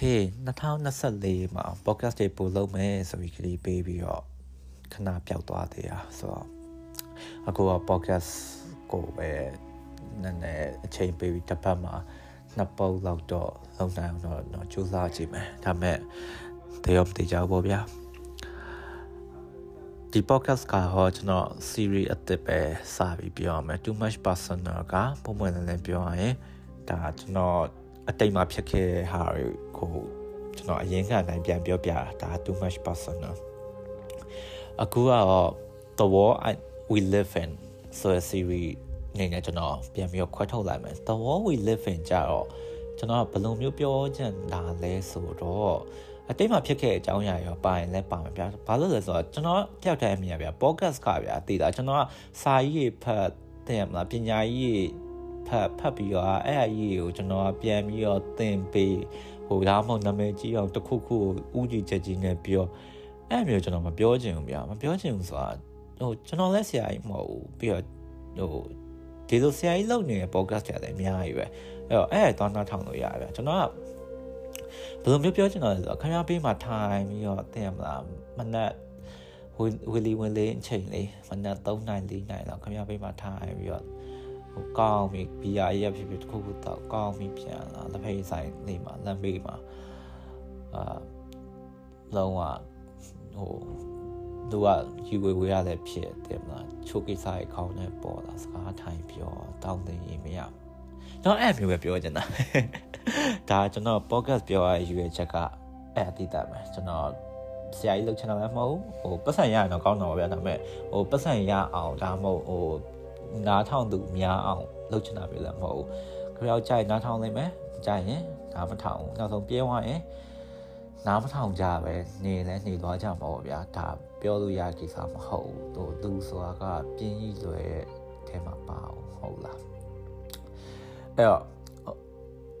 2024မှာ podcast တွေပို့လုပ်မယ်ဆိုပြီးခရီးပေးပြီးတော့ခဏပျောက်သွားသေးတာဆိုတော့အခုက podcast ကိုပဲနည်းနည်းအချိန်ပေးပြီးတစ်ပတ်မှာနှစ်ပုတ်လောက်တော့လုပ်နိုင်အောင်တော့တော့စူးစမ်းကြည့်မယ်ဒါပေမဲ့တရောမတေချောပေါ့ဗျာဒီ podcast ကဟောကျွန်တော် series အသစ်ပဲစပြီးပြောရမယ် too much personal ကပုံမှန်လည်းပြောရရင်ဒါကျွန်တော်အတိတ်မှာဖြစ်ခဲ့တဲ့ဟာတွေ ကိုကျွန်တော်အရင်ကအတိုင်းပြန်ပြောပြတာဒါ too much personal အခုကတော့ the war I, we live in ဆိုတဲ့ series နေနဲ့ကျွန်တော်ပြန်ပြီးခွဲထုတ်လိုက်မယ် the war we live in ကြတော့ကျွန်တော်ဘယ်လိုမျိုးပြောချင်တာလဲဆိုတော့အတိတ်မှာဖြစ်ခဲ့တဲ့အကြောင်းအရာရောပါရင်လည်းပါမှာဗျာဘာလို့လဲဆိုတော့ကျွန်တော်တယောက်တည်းအမြင်ဗျာ podcast ကဗျာတည်တာကျွန်တော်ကစာရေးဖတ်တဲ့မလားပညာရေးဖတ်ဖတ်ပြီးတော့အဲ့အရေးကိုကျွန်တော်ပြန်ပြီးတော့သင်ပေး ဟိုဒါမှမဟုတ်နာမည်ကြီးအောင်တစ်ခုခုကိုဥကြည်ချက်ကြီးနဲ့ပြောအဲ့မျိုးကျွန်တော်မပြောချင်ဘူးဗျာမပြောချင်ဘူးဆိုတာဟိုကျွန်တော်လည်းဆရာကြီးမဟုတ်ဘူးပြီးတော့ဟိုဒီလိုဆရာကြီးလုပ်နေတဲ့ podcast တွေလည်းအများကြီးပဲအဲ့တော့အဲ့ဒါတော့နောက်ထောင်လို့ရဗျာကျွန်တော်ကဘယ်လိုမျိုးပြောချင်တာလဲဆိုတော့ခင်ဗျားပေးမှာထိုင်ပြီးတော့သိရမလားမနက်ဝီလီဝင်လေးအချိန်လေးမနက်3နိုင်4နိုင်တော့ခင်ဗျားပေးမှာထိုင်ပြီးတော့ ဟိုကောင်းပြီဘီယာရဖြစ်ဖြစ်တစ်ခုခုတော့ကောင်းပြီပြန်လာလက်ဖေးဆိုင်နေမှာလမ်းဘေးမှာအာလုံးဝဟိုသူကယူဝေဝေရလည်းဖြစ်တယ်မလားချိုးကိစ္စရဲ့ခေါင်းနဲ့ပေါ်လာစကားထိုင်ပြောတောင်းတင်ရင်မရတော့အဲ့မျိုးပဲပြောချင်တာဒါကျွန်တော် podcast ပြောရရွေးချက်ကအဲ့အတိတ်ပဲကျွန်တော်ဆရာကြီးလုပ်ချင်တာလည်းမဟုတ်ဟိုပတ်စံရရင်တော့ကောင်းတော့ဗျာဒါပေမဲ့ဟိုပတ်စံရအောင်ဒါမှမဟုတ်ဟို နားထောင်သူများအောင်လုပ်ချင်တာပဲလည်းမဟုတ်ခရောက်ကြိုက်နားထောင်နိုင်မယ်ကြိုက်ရင်နားမထောင်နောက်ဆုံးပြေးသွားရင်နားမထောင်ကြပဲနေလဲနေသွားကြမှာပေါ့ဗျာဒါပြောလို့ရကိစ္စမဟုတ်ဘူးသူသူဆိုတာကပြင်းကြီးလွယ်တဲ့အဲမှာပါအောင်ဟုတ်လားအဲ့တော့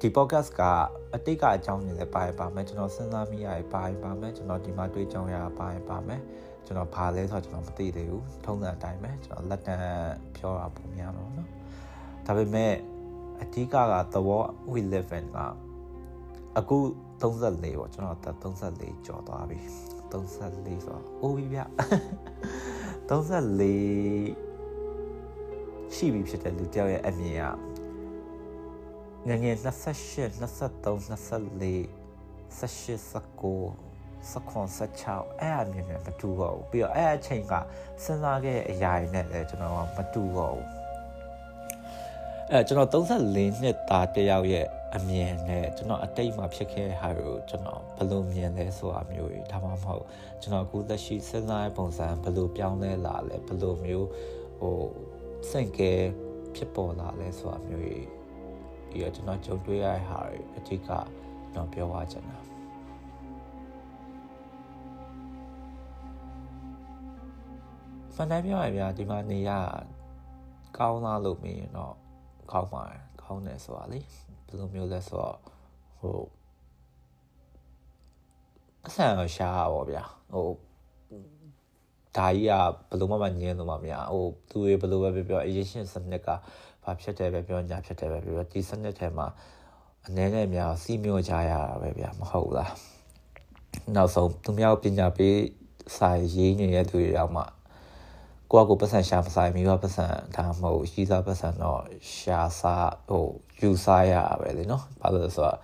ဒီ podcast ကအတိတ်ကအကြောင်းတွေလည်းပါရပါမယ်ကျွန်တော်စဉ်းစားမိရပါရပါမယ်ကျွန်တော်ဒီမှာတွေးကြောင်းရပါရပါမယ် ကျွန်တော်ဘာလဲဆိုတော့ကျွန်တော်မသိသေးဘူးထုံးစံအတိုင်းပဲကျွန်တော်လက်တန်းပြောတာပုံများတော့เนาะဒါပေမဲ့အဓိကက the world we live in ကအခု34ပေါ့ကျွန်တော်34ကျော်သွားပြီ34ဆိုတော့အိုးပြီဗျ34ရှိပြီဖြစ်တဲ့လူတယောက်ရဲ့အမြင်ကငငယ်28 23 24 18 19 16အဲ့အမြင်နဲ့မတူတော့ဘူးပြီးတော့အဲ့အချိန်ကစဉ်းစားခဲ့တဲ့အရာတွေနဲ့လည်းကျွန်တော်ကမတူတော့ဘူးအဲကျွန်တော်34နှစ်သားတယောက်ရဲ့အမြင်နဲ့ကျွန်တော်အတိတ်မှာဖြစ်ခဲ့တဲ့ဟာကိုကျွန်တော်ဘယ်လိုမြင်လဲဆိုတာမျိုးတွေဒါမှမဟုတ်ကျွန်တော်အခုလက်ရှိစဉ်းစားတဲ့ပုံစံဘယ်လိုပြောင်းလဲလာလဲဘယ်လိုမျိုးဟိုစိတ်ကဲဖြစ်ပေါ်လာလဲဆိုတာမျိုးတွေပြီးတော့ကျွန်တော်ကြုံတွေ့ရတဲ့ဟာတွေအဓိကကျွန်တော်ပြောပါချင်တာ ဖန်တိုင်းပြောရဗျာဒီမှာနေရကောင်းလားလို့မင်းတော့ကောင်းပါတယ်ကောင်းတယ်ဆိုတာလေဘယ်လိုမျိုးလဲဆိုတော့ဟိုအဆန်ရှားပါဗျာဟိုဒါကြီးကဘယ်လိုမှမငြင်းလို့မမရဟိုသူတွေဘယ်လိုပဲပြောပြောအရင်ရှင်စနစ်ကဘာဖြစ်တယ်ပဲပြောညာဖြစ်တယ်ပဲပြောဒီစနစ်ထဲမှာအနည်းနဲ့များစီးမျိုးကြရတာပဲဗျာမဟုတ်လားနောက်ဆုံးသူများပညာပေးစာရေးနေတဲ့သူတွေတော့မှ ကိုကကိုပတ်စံရှာမဆိုင်မိဘပတ်စံဒါမှမဟုတ်ရှိစားပတ်စံတော့ရှာစားဟိုယူစားရပဲလေနော်ဘာလို့လဲဆိုတော့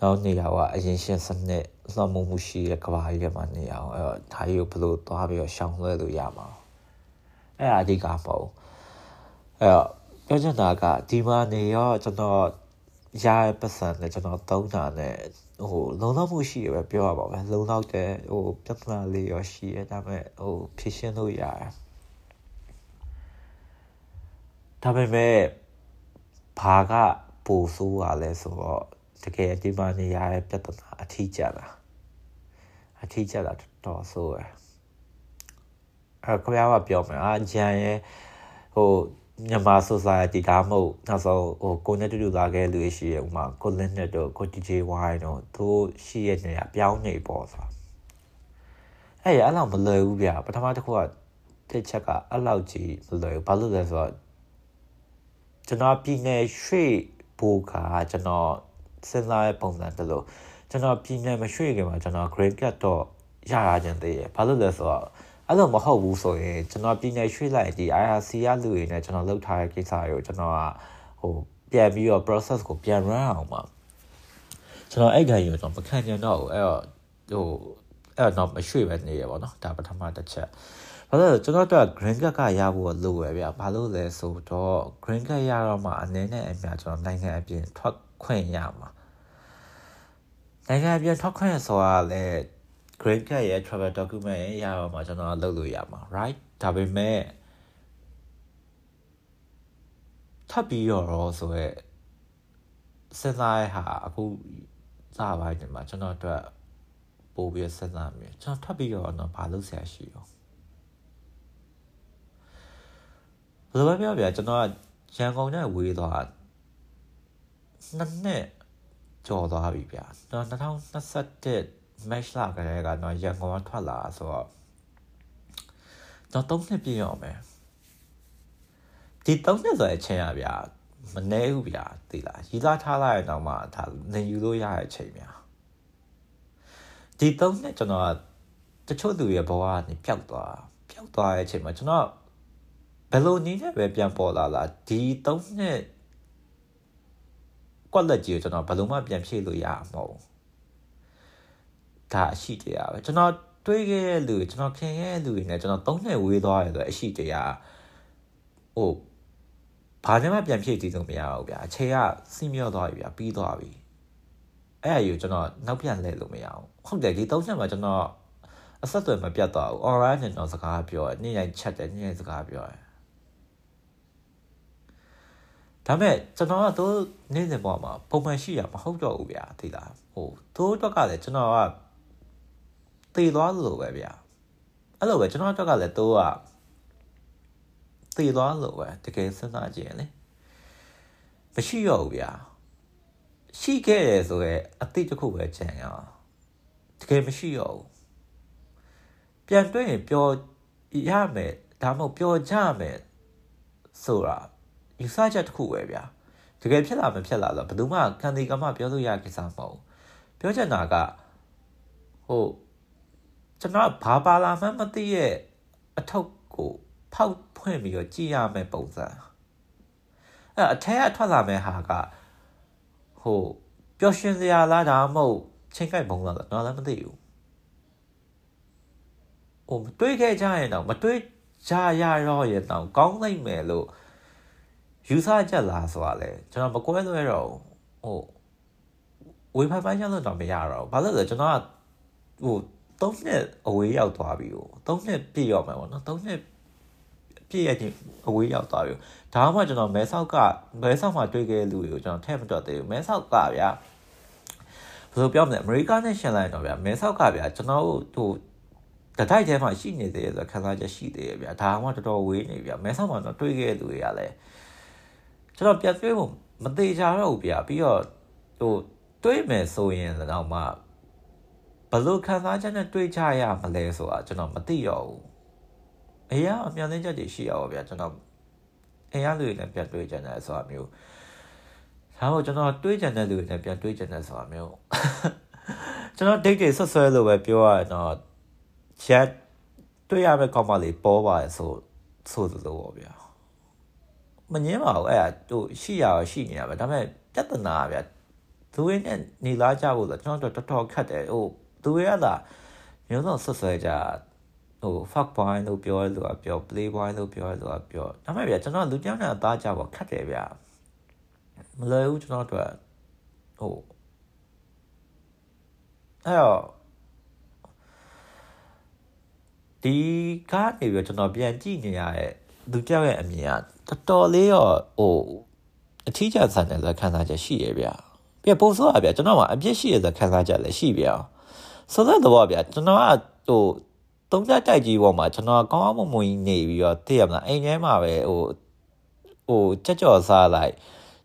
နောက်နေရာကအရင်ရှင်းစနစ်လွှမ်းမိုးမှုရှိတဲ့ကဘာကြီးထဲမှာနေအောင်အဲ့တော့ဒါကြီးကိုဘယ်လိုသွားပြီးတော့ရှောင်လွှဲလို့ရမှာအဲ့ဒါအဓိကမဟုတ်အဲ့တော့ပြောချင်တာကဒီမှာနေရောကျွန်တော်ရရပတ်စံနဲ့ကျွန်တော်သုံးတာနဲ့ဟိုလုံလောက်မှုရှိရပဲပြောရပါမယ်လုံလောက်တဲ့ဟိုပြဿနာလေးရောရှိရဒါပေမဲ့ဟိုဖြည့်ရှင်းလို့ရတယ် ဒါပေမဲ့ဘာကပိုဆိုးရလဲဆိုတော့တကယ်ဒီမှာနေရတဲ့ပြဿနာအထီးကျတာအထီးကျတာတော်ဆိုးရယ်အဲခပြောပြောမယ်အာဂျန်ရဲ့ဟိုမြန်မာ society ဒါမှမဟုတ်နောက်ဆုံးဟိုကိုနဲ့တူတူလာခဲ့လူရှိရဥမာကိုလင်းနဲ့တော့ကို DJY တော့သူရှိရနေရပြောင်းနေပေါ့ဆိုအဲ့ရအဲ့လောက်မလွယ်ဘူးဗျပထမတစ်ခုကတစ်ချက်ကအဲ့လောက်ကြီးမလွယ်ဘူးဘာလို့လဲဆိုတော့ ကျွန်တော်ပြည်နယ်ရွှေ့ဖို့ကကျွန်တော်စဉ်းစားတဲ့ပုံစံတလို့ကျွန်တော်ပြည်နယ်မရွှေ့ခင်မှာကျွန်တော် grade cut တော့ရရခြင်းသေးရဘာလို့လဲဆိုတော့အဲ့လိုမဟုတ်ဘူးဆိုရင်ကျွန်တော်ပြည်နယ်ရွှေ့လိုက်ဒီ IRC ရလူတွေနဲ့ကျွန်တော်လုပ်ထားတဲ့ကိစ္စတွေကိုကျွန်တော်ကဟိုပြန်ပြီးတော့ process ကိုပြန် run အောင်ပါကျွန်တော်အဲ့ခိုင်ရောကျွန်တော်မခံကျင်တော့ဘူးအဲ့တော့ဟိုအဲ့တော့မရွှေ့ပဲနေရပါတော့ဒါပထမတစ်ချက် ဘာလို့လဲကျွန်တော်တို့ green card ကရဖို့လိုပဲဗျဘာလို့လဲဆိုတော့ green card ရတော့မှအနေနဲ့အများကျွန်တော်နိုင်ငံအပြင်ထွက်ခွင့်ရမှာနိုင်ငံအပြင်ထွက်ခွင့်ဆိုတာလေ green card ရဲ့ travel document ရဲ့ရတော့မှကျွန်တော်လုပ်လို့ရမှာ right ဒါပေမဲ့ထပ်ပြီးတော့ဆိုရဲစဉ်းစားရဟာအခုစပိုင်းဒီမှာကျွန်တော်တို့ပို့ပြီးစဉ်းစားမိကျွန်တော်ထပ်ပြီးတော့တော့ဘာလုပ်ဆရာရှိရော ဘယ်လိုပဲပြောပြကျွန်တော်ကရန်ကုန်နဲ့ဝေးသွားနှစ်နှစ်ကျော်သွားပြီဗျာကျွန်တော်2021 match လာကြတဲ့ကတော့ရန်ကုန်ကထွက်လာဆိုတော့တော့သုံးနှစ်ပြည့်ရောမယ်ဒီသုံးနှစ်ဆိုအချိန်ရဗျာမနေဘူးဗျာသိလားရီလာထားလိုက်ရင်တော့မှဒါနေယူလို့ရတဲ့အချိန်ဗျာဒီသုံးနှစ်ကျွန်တော်တချို့သူရဲ့ဘဝကနေပျောက်သွားပျောက်သွားတဲ့အချိန်မှာကျွန်တော် ဘယ်လိုနည်းနဲ့ပဲပြန်ပေါ်လာလားဒီသုံးနှစ်ကွက်လက်ကြီးကိုကျွန်တော်ဘယ်လိုမှပြန်ဖြည့်လို့ရမှာမဟုတ်ဒါအရှိတရားပဲကျွန်တော်တွေးခဲ့တဲ့လူကျွန်တော်ခင်ခဲ့တဲ့လူတွေနဲ့ကျွန်တော်သုံးနှစ်ဝေးသွားရဆိုအရှိတရားဟိုဘာနဲ့မှပြန်ဖြည့်ကြည့်လို့မရဘူးဗျာအချိန်ကစီးမြော့သွားပြီဗျာပြီးသွားပြီအဲ့အယူကျွန်တော်နောက်ပြန်လဲလို့မရအောင်ဟုတ်တယ်ဒီသုံးချက်မှာကျွန်တော်အဆက်အသွယ်မပြတ်သွားဘူး online နဲ့ကျွန်တော်စကားပြောတယ်နေ့တိုင်းချက်တယ်နေ့တိုင်းစကားပြောတယ် ဒါမဲ့ကျွန်တော်ကသူနေ့စဉ်ပေါ်မှာပုံမှန်ရှိရမဟုတ်တော့ဘူးဗျာသိလားဟိုသူတို့ကလည်းကျွန်တော်ကတည်သွားလို့ပဲဗျာအဲ့လိုပဲကျွန်တော်အတွက်ကလည်းသူကတည်သွားလို့ပဲတကယ်စဉ်းစားကြည့်ရင်လေမရှိတော့ဘူးဗျာရှိခဲ့တယ်ဆိုရဲအတိတ်တစ်ခုပဲကြံရအောင်တကယ်မရှိတော့ဘူးပြန်တွေ့ရင်ပျော်ရမယ်ဒါမှမဟုတ်ပျော်ကြမယ်ဆိုတာ ယူဆချက်တစ်ခုပဲဗျာတကယ်ဖြစ်လာမဖြစ်လာတော့ဘယ်သူမှခံဒီကမှပြောလို့ရကိစ္စမဟုတ်ပြောချင်တာကဟိုကျွန်တော်ဘာပါလာမှမသိရဲ့အထုပ်ကိုဖောက်ဖွင့်ပြီးတော့ကြည့်ရမယ်ပုံစံအဲ့အထက်ကထွက်လာမယ့်ဟာကဟိုပျော်ရွှင်စရာလားဒါမှမဟုတ်ချိန်ကိုက်ပုံလားတော့လည်းမသိဘူးဟိုတွေးခဲ့ကြရင်တော့မတွေးကြရတော့ရင်တော့ကောင်းနိုင်မယ်လို့ ယူဆချက်လားဆိုတာလေကျွန်တော်မကွဲလွဲတော့ဟိုဝေဖန်ပိုင်းရလို့တော့မရတော့ဘာလို့လဲကျွန်တော်ကဟို၃နှစ်အဝေးရောက်သွားပြီဟို၃နှစ်ပြည့်ရောက်မှာပေါ့နော်၃နှစ်ပြည့်ရချင်းအဝေးရောက်သွားပြီဒါမှကျွန်တော်မဲဆောက်ကမဲဆောက်မှာတွေ့ခဲ့တဲ့လူတွေကိုကျွန်တော်ထည့်မတော့သေးဘူးမဲဆောက်ကဗျာဘယ်လိုပြောမလဲအမေရိကန်နဲ့ရှင်လိုက်တော့ဗျာမဲဆောက်ကဗျာကျွန်တော်တို့ဟိုတတိုက်ထဲမှာရှိနေသေးတယ်ဆိုခံစားချက်ရှိသေးတယ်ဗျာဒါမှတော်တော်ဝေးနေဗျာမဲဆောက်မှာတော့တွေ့ခဲ့တဲ့လူတွေကလည်း ကျွန်တော်ပြတ်သွေးဖို့မသေးကြတော့ဘူးဗျာပြီးတော့ဟိုတွေးမယ်ဆိုရင်တော့မှဘလို့ခံစားချက်နဲ့တွေးကြရမလဲဆိုတာကျွန်တော်မသိတော့ဘူးအရာအများကြီးချက်တွေရှိရပါဗျာကျွန်တော်အရာလူတွေနဲ့ပြန်တွေးကြတယ်ဆိုတာမျိုးဒါမှကျွန်တော်တွေးကြတဲ့လူတွေနဲ့ပြန်တွေးကြတယ်ဆိုတာမျိုးကျွန်တော် date တွေဆွဆွဲလို့ပဲပြောရတော့ chat တွေ့ရမယ့်ကောင်မလေးပေါ်ပါဆိုဆိုသလိုပေါ့ဗျာ မငင်းပါဘူးအဲ့ဒါသူရှိရရှိနေတာပဲဒါပေမဲ့ပြဿနာဗျသူရင်းနဲ့နေလာကြဖို့ဆိုကျွန်တော်တို့တော်တော်ခက်တယ်ဟိုသူရကမျိုးစုံဆွဆွဲကြဟို fuck boy လို့ပြောရလို့ပြော play boy လို့ပြောရလို့ပြောဒါပေမဲ့ဗျကျွန်တော်လူတယောက်နဲ့အသားကြဖို့ခက်တယ်ဗျမလွယ်ဘူးကျွန်တော်တို့ဟိုအဲ့တော့ဒီကားနေပြီးကျွန်တော်ပြန်ကြည့်နေရတဲ့ လူတယောက်ရဲ့အမြင်ကတော်တော်လေးတော့ဟိုအထီးကျဆန်တယ်ဆိုခံစားချက်ရှိရဗျာပြပုံစိုးอ่ะဗျာကျွန်တော်ကအပြစ်ရှိရဆိုခံစားချက်လည်းရှိဗျာဆိုတဲ့တော့ဗျာကျွန်တော်ကဟိုသုံးသက်တိုက်ကြီးပေါ်မှာကျွန်တော်ကောင်းအောင်မွန်ကြီးနေပြီးတော့သိရမလားအိမ်ထဲမှာပဲဟိုဟိုကြက်ကြော်စားလိုက်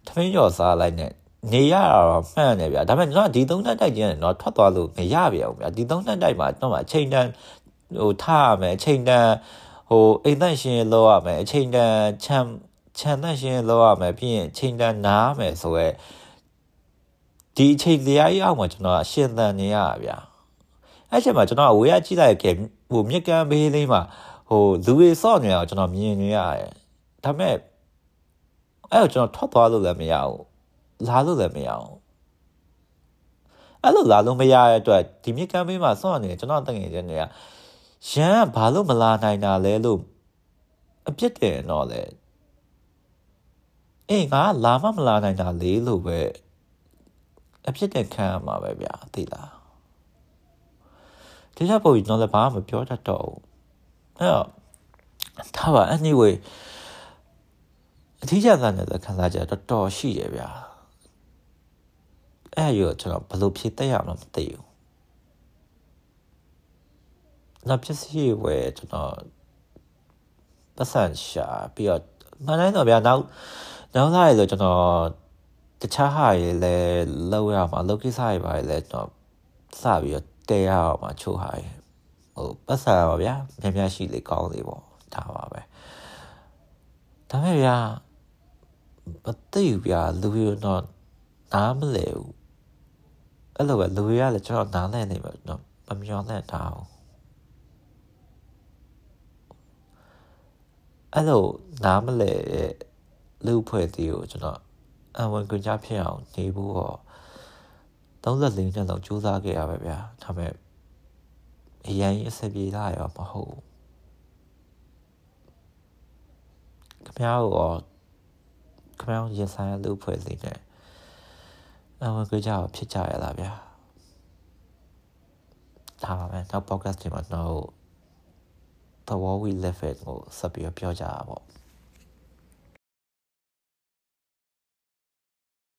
ထမင်းကြော်စားလိုက်နဲ့နေရတော့မှန်တယ်ဗျာဒါပေမဲ့ကျွန်တော်ဒီသုံးသက်တိုက်ကြီးကတော့ထွက်သွားလို့မရပြန်ဘူးဗျာဒီသုံးသက်တိုက်မှာတော့အချိန်တန်ဟိုထားရမယ်အချိန်တန် ဟိုအိမ်သက်ရှင်လောက်ရမယ်အချိန်တန်ချမ်းခြံသက်ရှင်လောက်ရမယ်ပြီးရင်အချိန်တန်နားမယ်ဆိုရဲဒီဒီအချိန်တရားကြီးအောက်မှာကျွန်တော်အရှင်သန်နေရတာဗျာအဲ့ချိန်မှာကျွန်တော်အဝေးကကြည့်လိုက်ခဲ့ဟိုမြက်ကမ်းဘေးလေးမှာဟိုလူတွေစော့နေတာကိုကျွန်တော်မြင်နေရတယ်ဒါပေမဲ့အဲ့တော့ကျွန်တော်ထွက်သွားလို့လည်းမရဘူးလာလို့လည်းမရဘူးအဲ့လိုလာလို့မရတဲ့အတွက်ဒီမြက်ကမ်းဘေးမှာစော့နေကျွန်တော်တငယ်ချင်းတွေက ရန်ကဘာလို့မလာနိုင်တာလဲလို့အပြစ်တင်တော့လေအေးငါလာမမလာနိုင်တာလေလို့ပဲအဖြစ်တဲ့ခံရမှာပဲဗျာသိလားဒီချက်ပုံကြီးတော့လည်းဘာမှမပြောတတ်တော့ဘူးအဲ့တော့ထားပါ anyway အထီးကျတဲ့တဲ့ခံစားချက်တော်တော်ရှိရဗျာအဲ့ရကျွန်တော်ဘယ်လိုဖြည့်တတ်ရမလဲမသိဘူး နောက်ပစ္စည်းဝယ်ကျွန်တော်ပတ်စံရှာပြီးတော့မနိုင်တော့ဗျာနောက်နောက်သားရဆိုကျွန်တော်တခြားဟာတွေလည်းလောက်ရမှာလောက်ကိစ္စတွေပါလေကျွန်တော်စပြီးတော့တဲရအောင်မှာချို့ဟာတွေဟိုပတ်စံပါဗျာများများရှိလေကောင်းလေပေါ့ဒါပါပဲဒါပေမဲ့ဗျာမသိဘူးဗျာလူရတော့နားမလဲဘူးအဲ့လိုပဲလူရလည်းကျွန်တော်နားလဲနေမှာတော့မမျောနဲ့တာဘူး အဲ့လိုနားမလဲလူဖွဲ့သေးကိုကျွန်တော်အဝင်ကြကြဖြစ်အောင်နေဖို့တော့34နှစ်လောက်ကြိုးစားခဲ့ရပါဗျာဒါပေမဲ့အရင်အဆင်ပြေလာရောမဟုတ်ခင်ဗျားကိုခင်ဗျားရင်ဆိုင်လူဖွဲ့စီနေအဝင်ကြကြဖြစ်ကြရလားဗျာဒါပါပဲနောက် podcast ဒီမှာတော့ the war we live it ကိုဆက်ပြီးပြောကြတာပေါ့